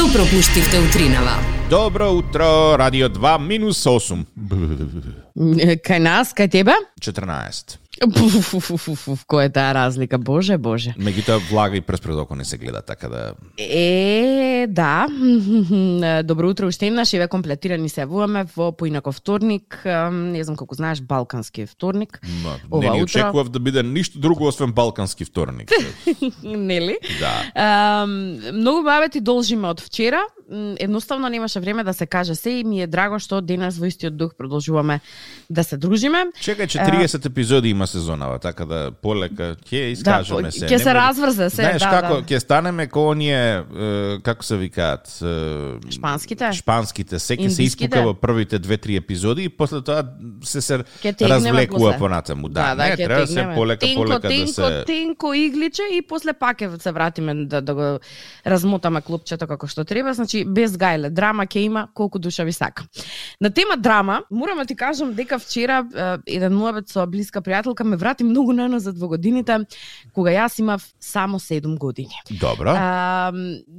Што пропуштивте утринава? Добро утро, Радио 2 минус 8. Кај нас, кај тебе? 14. Пуф, која е таа разлика, боже, боже. Меѓутоа влага и през пред око не се гледа, така да... Е, да. Добро утро уште еднаш, еве комплетирани се вуваме во поинаков вторник, не знам колку знаеш, балкански вторник. Ма, Ова не ни утро. очекував да биде ништо друго освен балкански вторник. Нели? да. Um, многу бабе ти должиме од вчера. Едноставно немаше време да се каже се и ми е драго што денес во истиот дух продолжуваме да се дружиме. Чекај, че 30 епизоди има сезонава, така да полека ќе искажеме по- се. ќе се разврзе се, Знаеш да, како да. ќе станеме ко оние како се викаат Шпанските? Шпанските, се ќе се испука во првите 2-3 епизоди и после тоа се се развлекува понатаму. Да, Да, да, не, треба се тегнеме. полека тенко, полека тенко, да се Тенко игличе и после пак ќе се вратиме да, да го размотаме клупчето како што треба, значи без гајле. Драма ќе има колку душа ви сака. На тема драма, морам да ти кажам дека вчера еден муабет со блиска пријателка ме врати многу наназад во годините, кога јас имав само 7 години. Добро. А,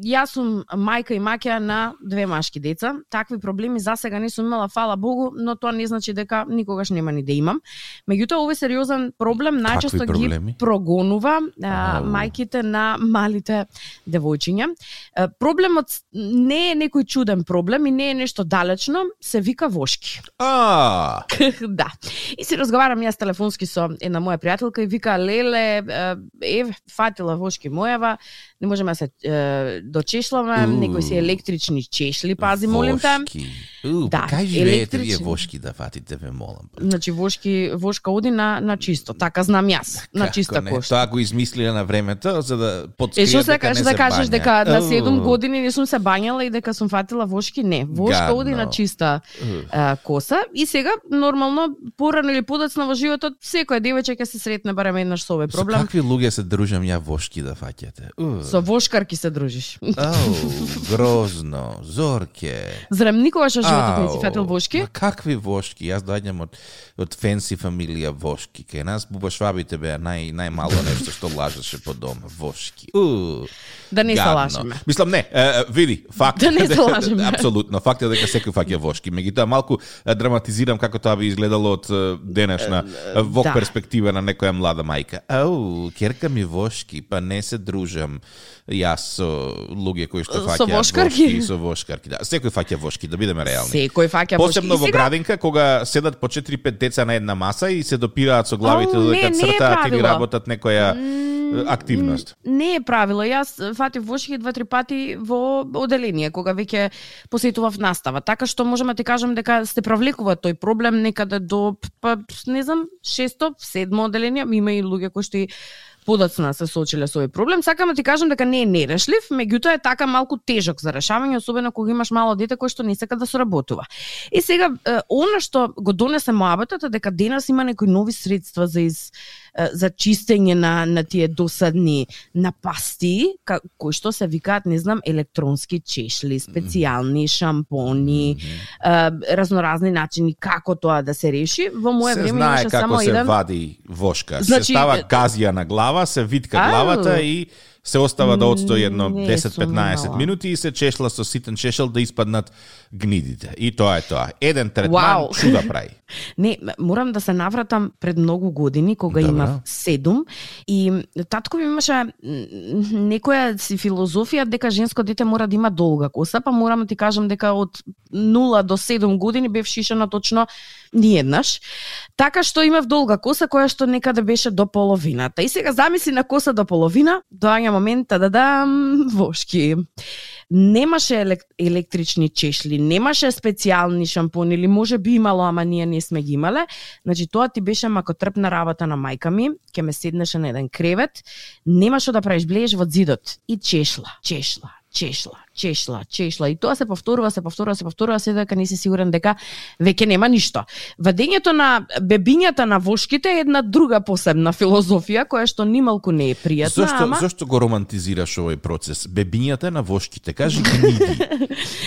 јас сум мајка и маќа на две машки деца. Такви проблеми за сега не сум имала, фала Богу, но тоа не значи дека никогаш нема ни да имам. Меѓутоа, овој сериозен проблем најчесто ги прогонува а, мајките на малите девојчиња. Проблемот не е некој чуден проблем и не е нешто далечно, се вика вошки. А, да. И си разговарам јас телефонски со една моја пријателка и вика леле, е, еве, фатила вошки мојава, не можеме да се е, дочешламе, некои си електрични чешли, пази, молим те. У, Да, кај живеете вие електрични. вошки да фатите, ве молам. Значи вошки вошка оди на на чисто, така знам јас, на Како чиста не? кошта. Тоа го измислиле на времето за да подскријат што се дека не да кажеш дека на 7 Ау. години не сум се бањала и дека сум фатила вошки? Не, вошка Гадно. оди на чиста а, коса и сега нормално порано или подоцна во животот секоја девојче ќе се сретне барем еднаш со овој Со проблем. какви луѓе се дружам ја вошки да фаќате? У. Со вошкарки се дружиш. Ау, грозно, зорке. Зарем никогаш животот не си фатил вошки? Какви вошки? Јас доаѓам од од фенси фамилија вошки. Кај нас бубашвабите беа нај најмало нешто што лажеше по дома. Вошки. У. Да не се лажеме. Мислам не, е, е, види, факт. Да не се лажеме. Апсолутно, факт е дека секој фаќа вошки. Меѓутоа малку е, драматизирам како тоа би изгледало од е, денешна е, во да. перспектива на некоја млада мајка. Ау, керка ми вошки, па не се дружам јас со луѓе кои што Со фаќаат вошкарки? вошки, со вошкарки. Да, секој фаќа вошки, да бидеме реални. Секој фаќа вошки. Посебно во градинка, кога седат по 4-5 деца на една маса и се допираат со главите Ау, додека цртаат или работат некоја активност. Не е правило. Јас фатив вошки два-три пати во оделение, кога веќе посетував настава. Така што можам да ти кажам дека се провлекува тој проблем некаде до, па, не знам, шесто, седмо оделение. Има и луѓе кои што и подоцна се соочиле со овој проблем. Сакам да ти кажам дека не е нерешлив, меѓутоа е така малку тежок за решавање, особено кога имаш мало дете кое што не сака да соработува. И сега, е, она што го донесе моабетот е дека денес има некои нови средства за из за чистење на на тие досадни напасти, ка, кои што се викаат, не знам, електронски чешли, специјални шампони, е, разноразни начини како тоа да се реши. Во мое се време знае имаше како само се еден вади вошка. Значи, се става газија на глава, се витка главата и се остава да одстои едно Не 10-15 сум минути и се чешла со ситен чешел да испаднат гнидите. И тоа е тоа. Еден третман Вау. чуда прави. Не, морам да се навратам пред многу години кога Добро. имав седум и татко ми имаше некоја си филозофија дека женско дете мора да има долга коса, па морам да ти кажам дека од 0 до 7 години бев шишена точно ниеднаш. Така што имав долга коса која што некаде беше до половината. И сега замисли на коса до половина, Момент, момента да дам вошки. Немаше елек, електрични чешли, немаше специјални шампони или може би имало, ама ние не сме ги имале. Значи тоа ти беше макотрпна работа на мајка ми, ќе ме седнеше на еден кревет, немаше да правиш блеж во зидот и чешла, чешла, чешла, чешла, чешла и тоа се повторува, се повторува, се повторува се дека не си сигурен дека веќе нема ништо. Вадењето на бебињата на вошките е една друга посебна филозофија која што нималку не е пријатна, Зошто, ама зошто го романтизираш овој процес? Бебињата на вошките, кажи гниди.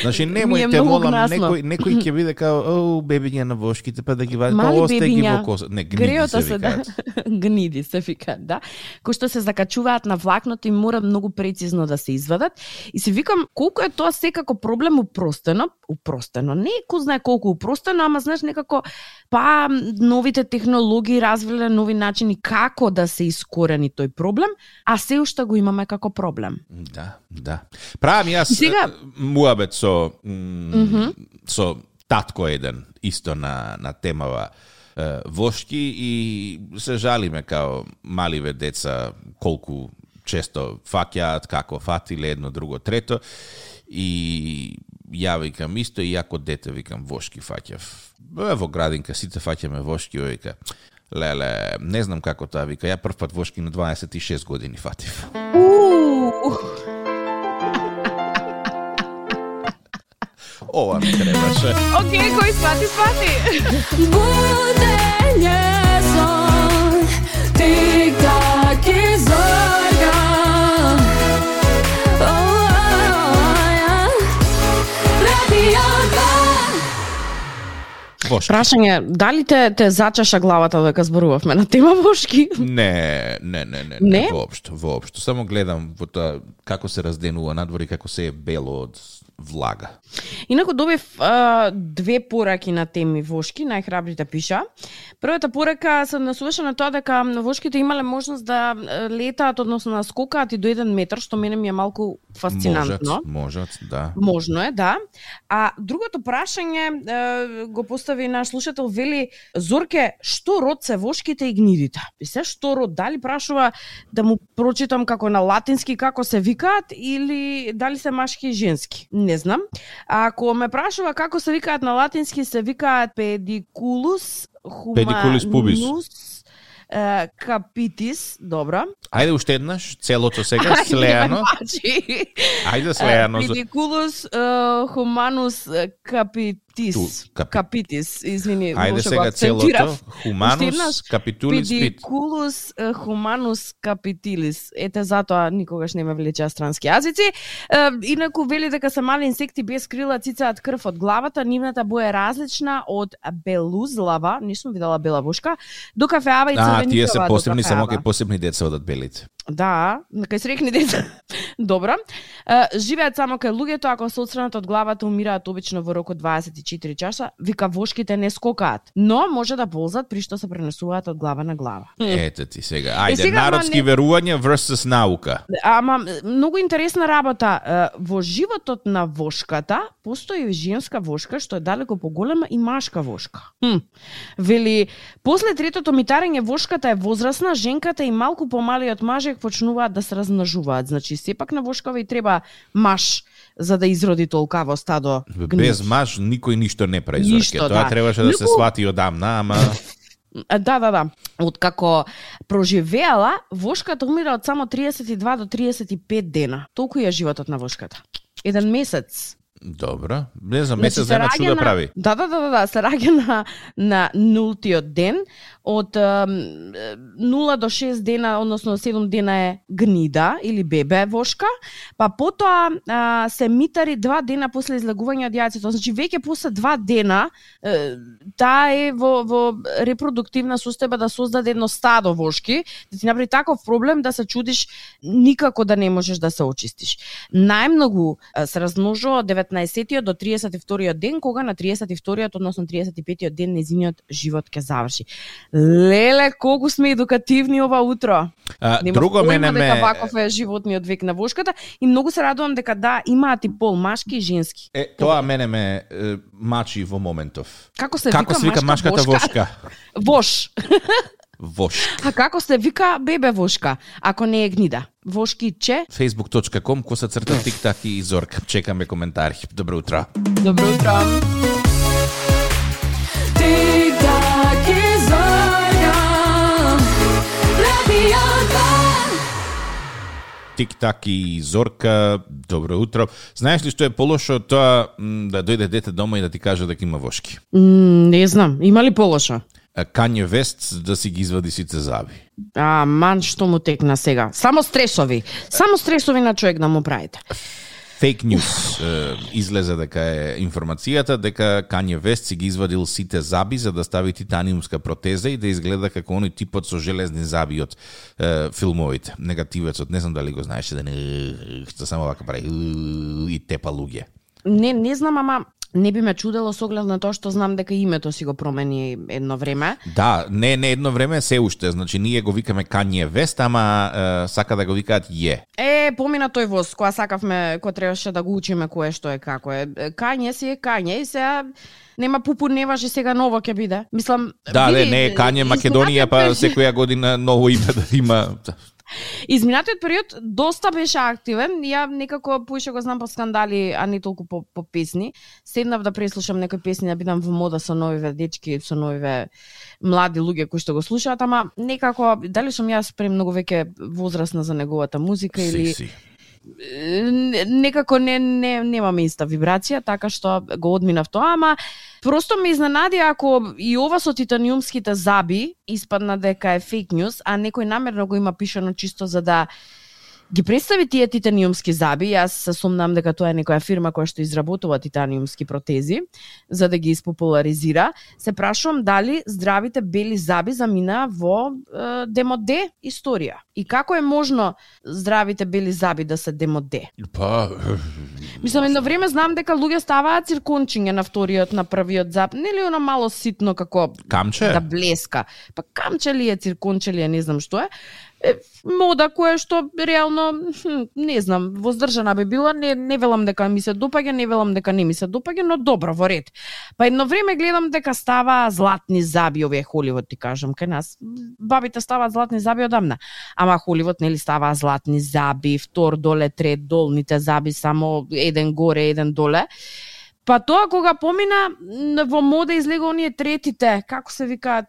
Значи немојте молам некој некој ќе биде као о бебиња на вошките па да ги вади па остај ги во коса. Не, гниди се се, да. Гниди се викаат, да. Кои што се закачуваат на влакното и мора многу прецизно да се извадат. И си викам, колку е тоа секако проблем упростено, упростено, не е ко знае колку упростено, ама знаеш некако па новите технологии развиле нови начини како да се искорени тој проблем, а се уште го имаме како проблем. Да, да. Правам јас Сега- муабет со м, Мгм. со татко еден исто на на темава вошки и се жалиме као маливе деца колку често фаќаат, како фатиле едно, друго, трето и ја викам исто и ако дете викам вошки фаќав. Е, Во градинка сите фаќаме вошки, ој вика. Леле, не знам како тоа вика. Ја прв пат вошки на 26 години фатив. Ова ми требаше. Океј, кој свати, свати. Будење сон, тик-так и зорга. Вошки. Прашање, дали те, те зачаша главата дека зборувавме на тема вошки? Не, не, не, не, Не? не, воопшто, воопшто. Само гледам во тоа како се разденува надвор и како се е бело од влага. Инаку добив а, две пораки на теми вошки, најхрабрите пиша. Првата порака се насуваше на тоа дека вошките имале можност да летаат, односно да скокаат и до еден метар, што мене ми е малку фасцинантно. Можат, можат, да. Можно е, да. А другото прашање е, го постави наш слушател, вели, Зорке, што род се вошките и гнидите? И се што род, дали прашува да му прочитам како на латински како се викаат или дали се машки и женски? Не знам. А ако ме прашува како се викаат на латински, се викаат педикулус, е, капитис, добро. Ајде уште еднаш, целото сега, слеано. Значи, Ајде слеано. Педикулус хуманус капитис. Ту, Капитис, извини, Ајде сега целото. Хуманус, капитулис, пит. Педикулус хуманус капитилис. Ете затоа никогаш не ме влечеа странски јазици. Инаку вели дека се мали инсекти без крила цицаат крв од главата, нивната боја е различна од белузлава, не сум видела бела вошка, до кафеава и А, тие се црвеникава посебни, само кај посебни деца одат белите. Да, кај срекни деца. Добро. Живеат само кај луѓето, ако се отстранат од главата, умираат обично во рок од 24 часа. Вика вошките не скокаат, но може да ползат при што се пренесуваат од глава на глава. Ете ти сега. Ајде, сега, народски не- верувања versus наука. Ама многу интересна работа. Во животот на вошката постои женска вошка што е далеко поголема и машка вошка. Хм. Вели, после третото митарење вошката е возрасна, женката и малку помалиот мажек почнуваат да се размножуваат. Значи, сепак на вошкава и треба маш за да изроди толкаво стадо гнид. Без маж никој ништо не прави Ништо, зорке. Тоа да. требаше да се Многу- свати одамна, ама Да, да, да. Откако проживеала, вошката умира од само 32 до 35 дена. Толку е животот на вошката. Еден месец. Добро. Не знам, месе значи, се чуда прави. Да, да, да, да, да се раѓа на, на нултиот ден. Од нула 0 до 6 дена, односно 7 дена е гнида или бебе вошка, па потоа а, се митари два дена после излагување од јајцето. Значи, веќе после два дена е, таа е во, во репродуктивна состојба да создаде едно стадо вошки, да ти направи таков проблем да се чудиш никако да не можеш да се очистиш. Најмногу се размножува 15-тиот до 32-тиот ден, кога на 32-тиот, односно 35-тиот ден, незиниот живот ќе заврши. Леле, колку сме едукативни ова утро. А, друго мене ме... Дека ваков е животниот век на вошката и многу се радувам дека да, имаат и пол, машки и женски. Е, тоа мене ме е, мачи во моментов. Како се Како вика, се вика машката, машката вошка? Вош. Вош. А како се вика бебе вошка, ако не е гнида? Вошкиче. facebook.com коса црта тик-так и зорка. Чекаме коментари. Добро утро. Добро утро. Тик-так и два. Тик-так и Зорка, добро утро. Знаеш ли што е полошо тоа да дојде дете дома и да ти каже дека има вошки? М, не знам, има ли полошо? Кање Вест да си ги извади сите заби. А, ман, што му текна сега? Само стресови. Само стресови на човек да му правите. фейк е, излезе дека е информацијата дека Kanye West си ги извадил сите заби за да стави титаниумска протеза и да изгледа како оној типот со железни заби од е, филмовите. Негативецот, не знам дали го знаеше да не што само вака прави и тепа луѓе. Не, не знам, ама не би ме чудело со оглед на тоа што знам дека името си го промени едно време. Да, не не едно време се уште, значи ние го викаме Kanye West, ама е, сака да го викаат Је. Е, помина тој воз, која сакавме, кој требаше да го учиме кое што е како е. Кање си е кање и сега нема пупу не важи сега ново ќе биде. Мислам, Да, види, не, не е Kanye Македонија, па секоја година ново име да има. Изминатиот период доста беше активен. Ја некако поише го знам по скандали, а не толку по, по песни. Седнав да преслушам некои песни, да бидам во мода со новиве дечки, со новиве млади луѓе кои што го слушаат, ама некако дали сум јас премногу веќе возрастна за неговата музика или Си, си. не- некако не, не нема иста вибрација, така што го одминав тоа, ама просто ме изненади ако и ова со титаниумските заби испадна дека е фейк нјуз, а некој намерно го има пишано чисто за да ги представи тие титаниумски заби, јас се сумнам дека тоа е некоја фирма која што изработува титаниумски протези, за да ги испопуларизира, се прашувам дали здравите бели заби замина во е, демоде историја. И како е можно здравите бели заби да се демоде? Па, Мислам, едно време знам дека луѓе ставаат циркончиња на вториот, на првиот зап, нели она мало ситно како камче? да блеска. Па камче ли е, цирконче ли е, не знам што е мода која што реално не знам, воздржана би била, не не велам дека ми се допаѓа, не велам дека не ми се допаѓа, но добро во ред. Па едно време гледам дека става златни заби овие Холивуд ти кажам кај нас. Бабите ставаат златни заби одамна. Ама Холивуд нели става златни заби, втор доле, трет долните заби само еден горе, еден доле. Па тоа кога помина во мода излега оние третите, како се викаат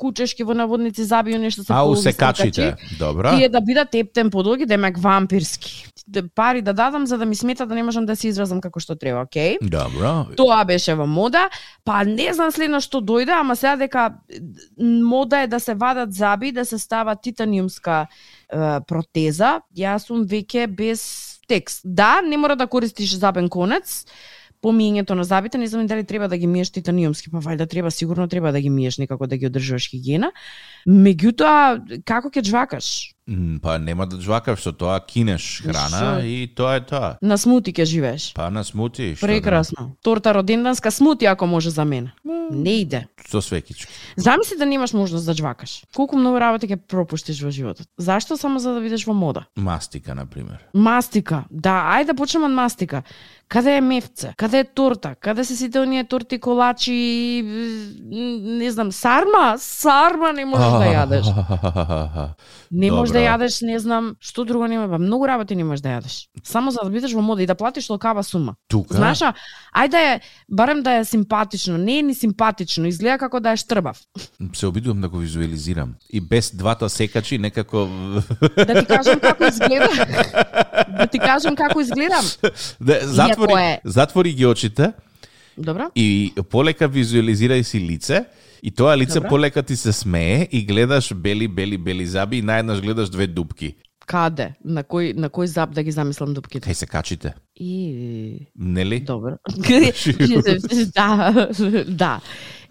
кучешки во наводници заби, оние што се полови се качите. Добра. Тие да бидат ептен подолги, демек вампирски. Де- Пари да дадам за да ми смета да не можам да се изразам како што треба, окей? Добро. Тоа беше во мода, па не знам следно што дојде, ама сега дека мода е да се вадат заби, да се става титаниумска е, протеза, јас сум веќе без текст. Да, не мора да користиш забен конец, помиењето на забите, не знам дали треба да ги миеш титаниумски, па вајда треба, сигурно треба да ги миеш некако да ги одржуваш хигиена. Меѓутоа, како ќе джвакаш? М, Па нема да джвакав со тоа кинеш храна Шо? и тоа е тоа. На смути ќе живееш. Па на смути, што Прекрасно. Торта роденданска смути ако може за мене. Не иде. да, со свекички. Замисли да немаш можност да джвакаш. Колку многу работи ќе пропуштиш во животот. Зашто само за да видиш во мода? Мастика на пример. Мастика. Да, ајде да почнеме од мастика. Каде е мефце? Каде е торта? Каде се сите оние торти, колачи, м, не знам, сарма? Сарма не можеш да јадеш. Не можеш да јадеш, не знам, што друго нема, ба многу работи не можеш да јадеш. Само за да бидеш во мода и да платиш локава сума. Тука. Знаеш, ајде да е, барем да е симпатично, не е ни симпатично, изгледа како да е штрбав. Се обидувам да го визуализирам. И без двата секачи некако Да ти кажам како изгледа. да ти кажам како изгледам. да, затвори, е- затвори ги очите Добро? и полека визуализирај си лице и тоа лице Добро. полека ти се смее и гледаш бели, бели, бели заби и наеднаш гледаш две дупки. Каде? На кој на кој зап да ги замислам дупките? Кај се качите. И Нели? добро. да, да.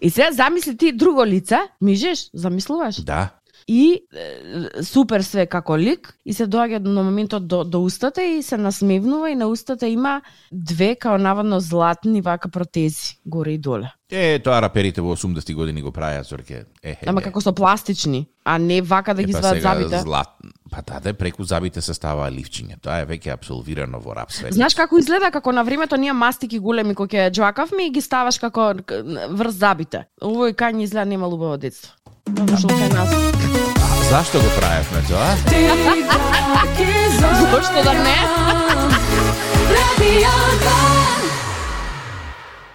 И сега замисли ти друго лице, мижеш, замислуваш? Да. И е, супер све како лик и се доаѓа на моментот до, до устата и се насмевнува и на устата има две као наводно златни вака протези горе и доле. Е, тоа раперите во 80-ти години го правеа, зорке. Е, е, Ама како со пластични, а не вака да ги па извадат забите. Злат... Па да, преку забите се става ливчиње. Тоа е веќе абсолвирано во рап свет. Знаеш како изгледа како на времето ние мастики големи кои ќе џвакавме и ги ставаш како врз забите. Овој кај ни изгледа нема убаво детство. Па Дошол кај нас. Зашто го правевме тоа? Зошто да не? Радио 2.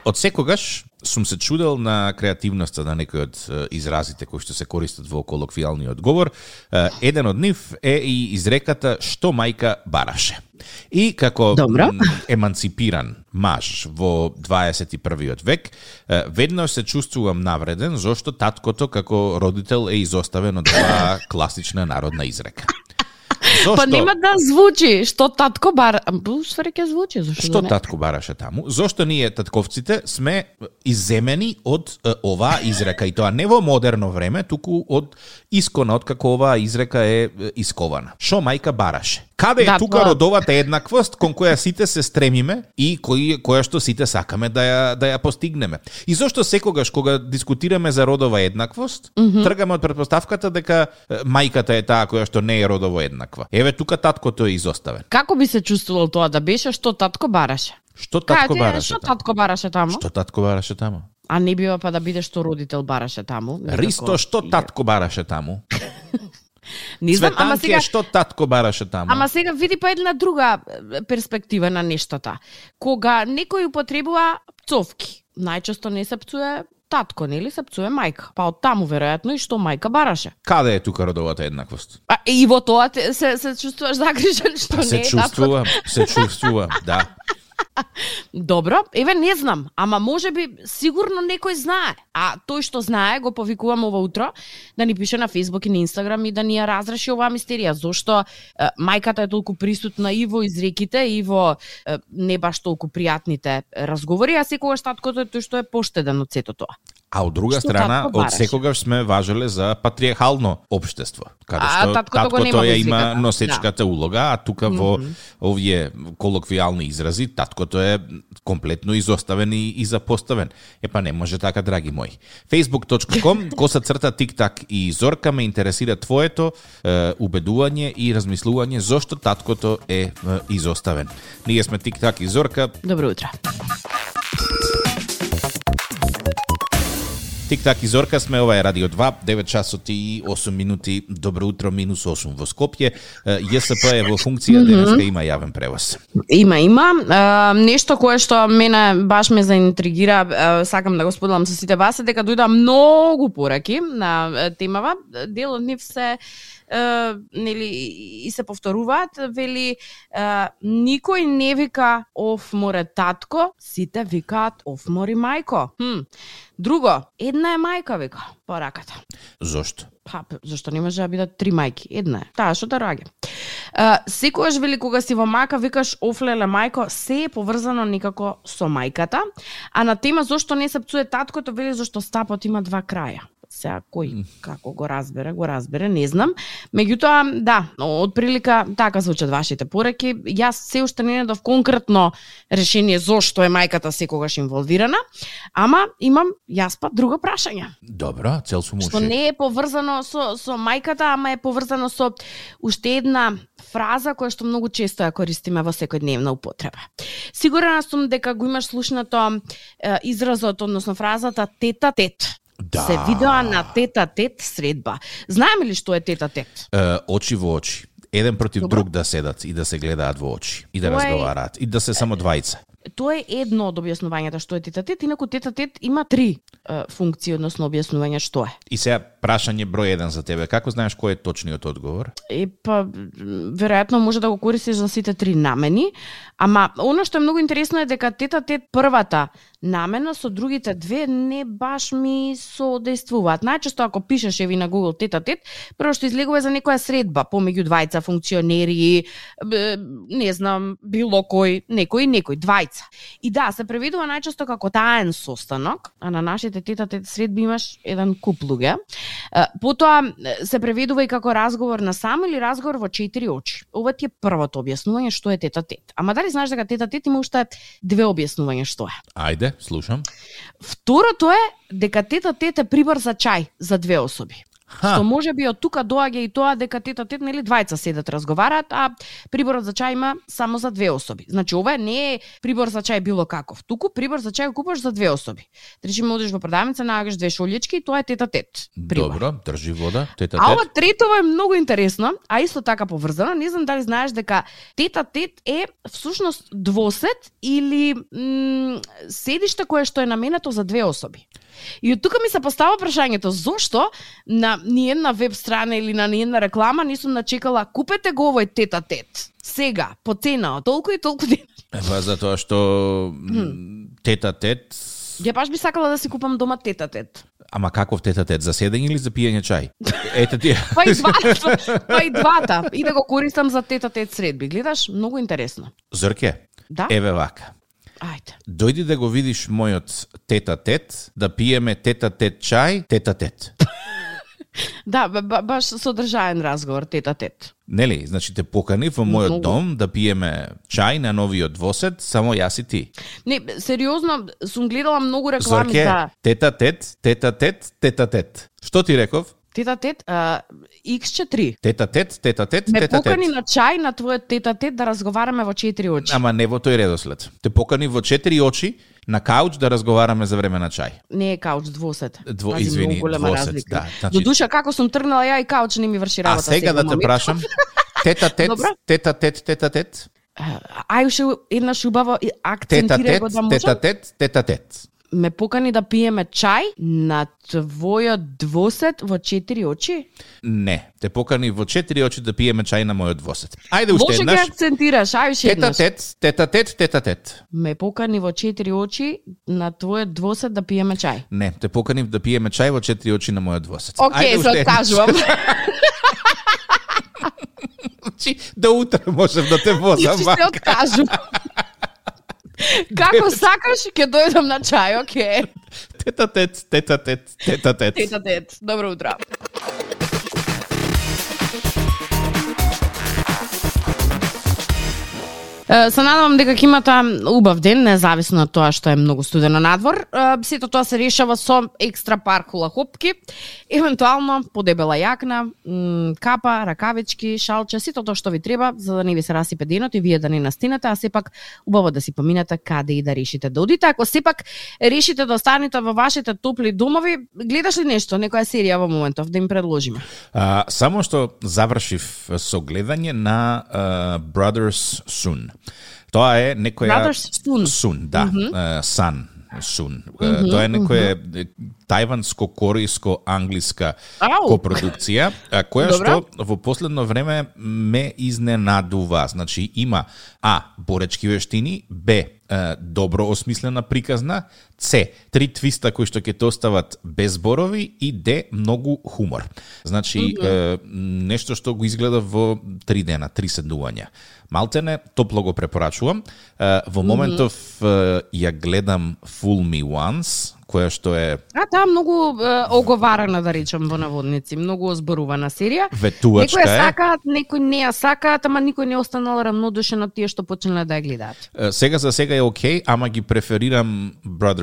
Од секогаш сум се чудел на креативноста на некои од изразите кои што се користат во колоквијалниот говор. Е, Еден од нив е и изреката што мајка бараше. И како Добро. еманципиран маж во 21. век, веднаш се чувствувам навреден зашто таткото како родител е изоставен од оваа класична народна изрека. Зошто? Па нема да звучи, што татко бар, усвари ќе звучи, зашто Што да татко бараше таму? Зошто ние татковците сме иземени од е, оваа изрека и тоа не во модерно време, туку од искона од како оваа изрека е искована. Шо мајка бараше? Каде е Да, тука тоа- родовата еднаквост кон која сите се стремиме и кој која што сите сакаме да ја да ја постигнеме? И зошто секогаш кога дискутираме за родова еднаквост, тргаме од претпоставката дека мајката е таа која што не е родово еднаква. Еве тука таткото е изоставен. Како би се чувствувал тоа да беше што татко бараше? Што татко Кажете, бараше? Што татко бараше таму? Што татко бараше таму? А не бива па да биде што родител бараше таму? Некако- Ристо, што татко бараше таму? Не знам, ама сега што татко бараше таму? Ама сега види па една друга перспектива на нештата. Кога некој употребува пцовки, најчесто не се пцуе татко, нели се пцуе мајка. Па од таму веројатно и што мајка бараше. Каде е тука родовата еднаквост? А и во тоа се се чувствуваш загрижен што Па не се е татко. чувствува, се чувствува, да. Добро, еве не знам, ама може би сигурно некој знае. А тој што знае го повикувам ова утро да ни пише на Facebook и на Instagram и да ни ја разреши оваа мистерија. Зошто е, мајката е толку присутна и во изреките и во е, не баш толку пријатните разговори, а секогаш таткото е тој што е поштеден од сето тоа. А од друга Што страна, од секогаш сме важеле за патриархално општество, каде А, што таткото таткото ја има да. носечката улога, а тука во овие колоквијални изрази, таткото е комплетно изоставен и, и запоставен. Е па не може така, драги мои. facebook.com, коса црта тик-так и Зорка ме интересира твоето е, убедување и размислување зошто таткото е, е изоставен. Ние сме тик-так и Зорка, Добро утро. Тик-так и Зорка сме, ова е Радио 2, 9 часот и 8 минути, добро утро, минус 8 во Скопје. ЈСП е во функција, денеска има јавен превоз. Има, има. А, нешто кое што мене баш ме заинтригира, а, сакам да го споделам со сите вас, е дека дојда многу пораки на темава. Дел од нив се нели и се повторуваат, вели никој не вика оф море татко, сите викаат оф мори мајко. Хм. Друго, една е мајка вика пораката. Зошто? Па, зашто не може да бидат три мајки? Една е. Таа што да раѓа. А, секогаш вели кога си во мака викаш офлеле мајко, се е поврзано некако со мајката, а на тема зошто не се пцуе таткото вели зашто стапот има два краја. Сега кој како го разбере, го разбере, не знам. Меѓутоа, да, од прилика така звучат вашите пораки. Јас се уште не најдов конкретно решение зошто е мајката секогаш инволвирана, ама имам јас па друго прашање Добро, цел сум што не е поврзано со со мајката, ама е поврзано со уште една фраза која што многу често ја користиме во секојдневна употреба. Сигурна сум дека го имаш слушнато е, изразот, односно фразата тета тет. Да. Се видоа на тета тет средба. Знаеме ли што е тета тет? Е, очи во очи. Еден против Добро. друг да седат и да се гледаат во очи и да Тоа разговараат и да се само двајца. Тоа е едно од објаснувањата што е тета тет, инаку тета тет има три е, функции, односно објаснување што е. И сега прашање број еден за тебе. Како знаеш кој е точниот одговор? Е, па, веројатно може да го користиш за сите три намени, ама оно што е многу интересно е дека тета тет на мене со другите две не баш ми соодействуваат. Најчесто ако пишеш еви на Google тета тет, прво што излегува за некоја средба помеѓу двајца функционери, не знам, било кој, некој некој, двајца. И да, се преведува најчесто како таен состанок, а на нашите тета тет средби имаш еден куп луѓе. Потоа се преведува и како разговор на сам или разговор во четири очи. Ова ти е првото објаснување што е тета тет. Ама дали знаеш дека тета тет има уште две објаснувања што е? Ајде, слушам. Второто е дека тета тете прибар прибор за чај за две особи. Ха, Што може би од тука доаѓа и тоа дека тета тет нели двајца седат разговараат, а приборот за чај има само за две особи. Значи ова не е прибор за чај било каков. Туку прибор за чај купуваш за две особи. Речиме одиш во продавница, нааѓаш две шолјички и тоа е тета тет. Прибор. добро, држи вода, тета А ова тет. третово е многу интересно, а исто така поврзано. Не знам дали знаеш дека тета тет е всушност двосет или м, седиште кое што е наменето за две особи. И од тука ми се постава прашањето зошто на ниедна веб страна или на ниедна реклама не сум начекала купете го овој тета тет. Сега, по цена толку и толку денар. Ева затоа што тета тет Ја баш би сакала да си купам дома тета тет. Ама каков тета тет, за седење или за пиење чај? Ете ти. Па и двата, па и двата. И да го користам за тета тет средби. Гледаш, многу интересно. Зорке, Да? еве вака. Ајде. Дојди да го видиш мојот тета тет, да пиеме тета тет чај, тета тет. Да, ба- ба- баш содржаен разговор тета тет. Нели? Значи те покани во мојот Многу. дом да пиеме чај на новиот двосет, само јас и ти. Не, сериозно, сум гледала многу реклами Зорке, за тета тет, тета тет, тета тет. Што ти реков? Тета тет, а, X4. Тета тет, тета тет, Ме тета покани тет. на чај на твојот тета тет да разговараме во четири очи. Ама не во тој редослед. Те покани во четири очи на кауч да разговараме за време на чај. Не е кауч, двосет. Дво- Пази, извини, голема двосет, разлика. да, значи- До душа, како сум тргнала ја и кауч не ми врши А работа. сега да те прашам, тета тет, тета тет, тета тет, Ај уште еднаш убаво акцентирај го да можам. тета тет, тета тет. Ме покани да пиеме чај на твојот двосет во четири очи? Не, те покани во четири очи да пиеме чај на мојот двосет. Ајде уште Лошо еднаш. акцентираш, ај уште Тета еднаш. тет, тета тет, тета тет. Ме покани во четири очи на твојот двосет да пиеме чај. Не, те поканив да пиеме чај во четири очи на мојот двосет. Океј, се откажувам. Значи, до утре можев да те возам. Значи се вака. откажувам. Како сакаш, ќе дојдам на чај, окей. Тета тет, тета тет, тета тет. Тета тет, добро утро. Се надевам дека ќе имате убав ден, независно од тоа што е многу студено надвор. Сето тоа се решава со екстра пар хопки, евентуално подебела јакна, капа, ракавички, шалче, сето тоа што ви треба за да не ви се расипе денот и вие да не настинете, а сепак убаво да си поминете каде и да решите да одите. Ако сепак решите да останете во вашите топли домови, гледаш ли нешто, некоја серија во моментов да им предложиме? А, само што завршив со гледање на uh, Brothers Soon. Тоа е некоја Soon. Soon, да, mm Sun. Sun. Тоа е некоја тајванско-корејско-англиска Ау. копродукција, а, која Добра. што во последно време ме изненадува. Значи има А. Боречки вештини, Б. Добро осмислена приказна, С. Три твиста кои што ќе те остават без зборови и Д. Многу хумор. Значи, е, нешто што го изгледа во три дена, три седнувања. Малтене, топло го препорачувам. Е, Во моментов е, ја гледам Fool Me Once, која што е А, таа многу е, оговарана, да речем, во наводници, многу озборувана серија. ветувачка Некои ја е. сакаат, некои не ја сакаат, ама никој не останал равнодушен од тие што почнале да ја гледаат. Е, Сега за сега е окей, ама ги преферирам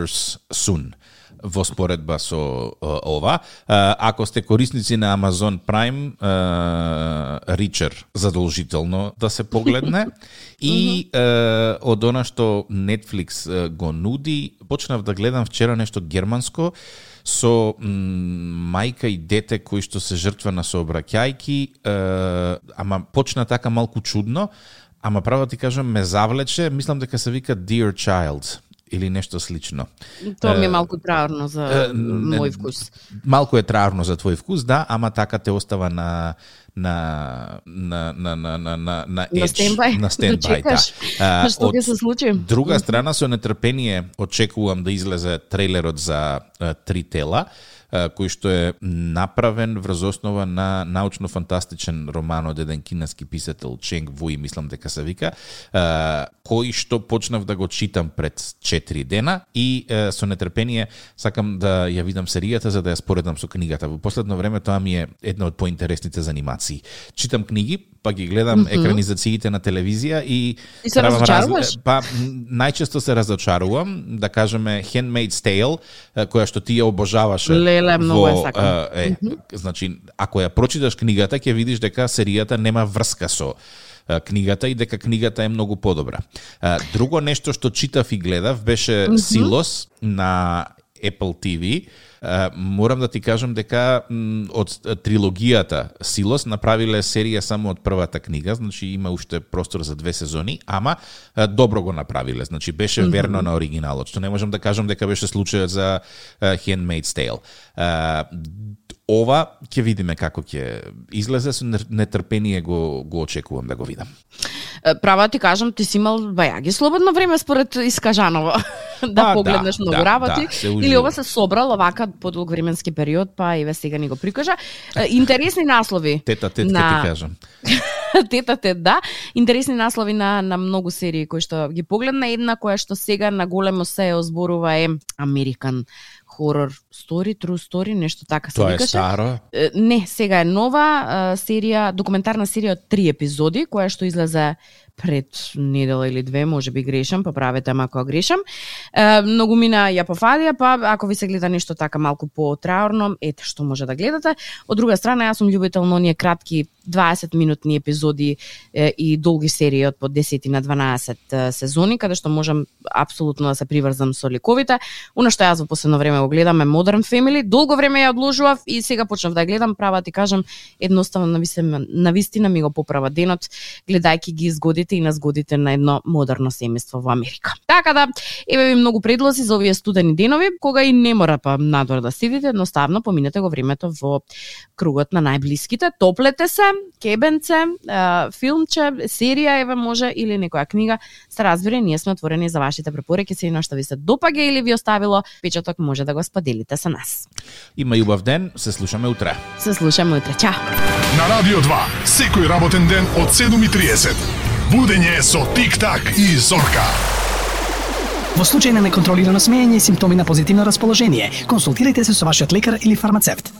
Brothers Soon во споредба со е, ова. Е, Ако сте корисници на Amazon Prime, Ричер задолжително да се погледне. И од она што Netflix го нуди, почнав да гледам вчера нешто германско со мајка и дете кои што се жртва на сообраќајки, ама почна така малку чудно, ама право ти кажам ме завлече, мислам дека се вика Dear Child или нешто слично. Тоа ми е малку траурно за мој вкус. Малку е травно за твој вкус, да, ама така те остава на на на на на на на на На edge, стендбај. на стендбај, да. А, Што ќе се случи? Друга страна со нетрпение очекувам да излезе трейлерот за Три тела, кој што е направен врз основа на научно-фантастичен роман од еден кинески писател Ченг Вуи, мислам дека се вика, кој што почнав да го читам пред 4 дена и со нетрпение сакам да ја видам серијата за да ја споредам со книгата. Во последно време тоа ми е една од поинтересните занимации. Читам книги, па ги гледам екранизациите на телевизија и И се правам разочаруваш? Па м, најчесто се разочарувам, да кажеме Handmaid's Tale, која што ти ја обожаваше. Леле, многу во, сакам. е, е, значи, ако ја прочиташ книгата, ќе видиш дека серијата нема врска со книгата и дека книгата е многу подобра. Друго нешто што читав и гледав беше Силос на Apple TV. Морам да ти кажам дека од трилогијата Силос направиле серија само од првата книга, значи има уште простор за две сезони, ама добро го направиле, значи беше mm -hmm. верно на оригиналот, што не можам да кажам дека беше случајот за Handmaid's Tale. Ова ќе видиме како ќе излезе со нетрпение го го очекувам да го видам. Права ти кажам, ти си имал бајаги слободно време според Искажанова. да Па, погледнеш да, многу да, работи. да, Или ова се собрал овака по долг временски период, па еве сега ни го прикажа. Интересни наслови. Тета, тет, На- ти кажам. Тетате, да. Интересни наслови на, на многу серии кои што ги погледна. Една која што сега на големо се озборува е American Horror Story, True Story, нешто така се Тоа е викаше. старо. Не, сега е нова а, серија, документарна серија од три епизоди, која што излезе пред недела или две, може би грешам, па правете ама ако грешам. Е, многу мина ја пофалија, па ако ви се гледа нешто така малку по-траурно, ете што може да гледате. Од друга страна, јас сум љубител на оние кратки 20 минутни епизоди е, и долги серии од по 10 на 12 е, сезони, каде што можам апсолутно да се приврзам со ликовите. Оно што јас во последно време го гледам е Modern Family. Долго време ја одложував и сега почнав да ја гледам, права ти кажам, едноставно на вистина, ми го поправа денот, гледајќи ги изгодите и назгодите на едно модерно семејство во Америка. Така да, еве ви многу предлози за овие студени денови, кога и не мора па надвор да седите, едноставно поминете го времето во кругот на најблиските, топлете се, кебенце, филмче, серија, еве може или некоја книга, се разбира, ние сме отворени за вашите препораки, се на што ви се допаѓа или ви оставило печаток, може да го споделите со нас. Има и убав ден, се слушаме утре. Се слушаме утре. Чао! На Радио 2, секој работен ден од 7.30. Будење со Тик-так и Зорка. Во случај на неконтролирано смеење и симптоми на позитивно расположение, консултирайте се со вашиот лекар или фармацевт.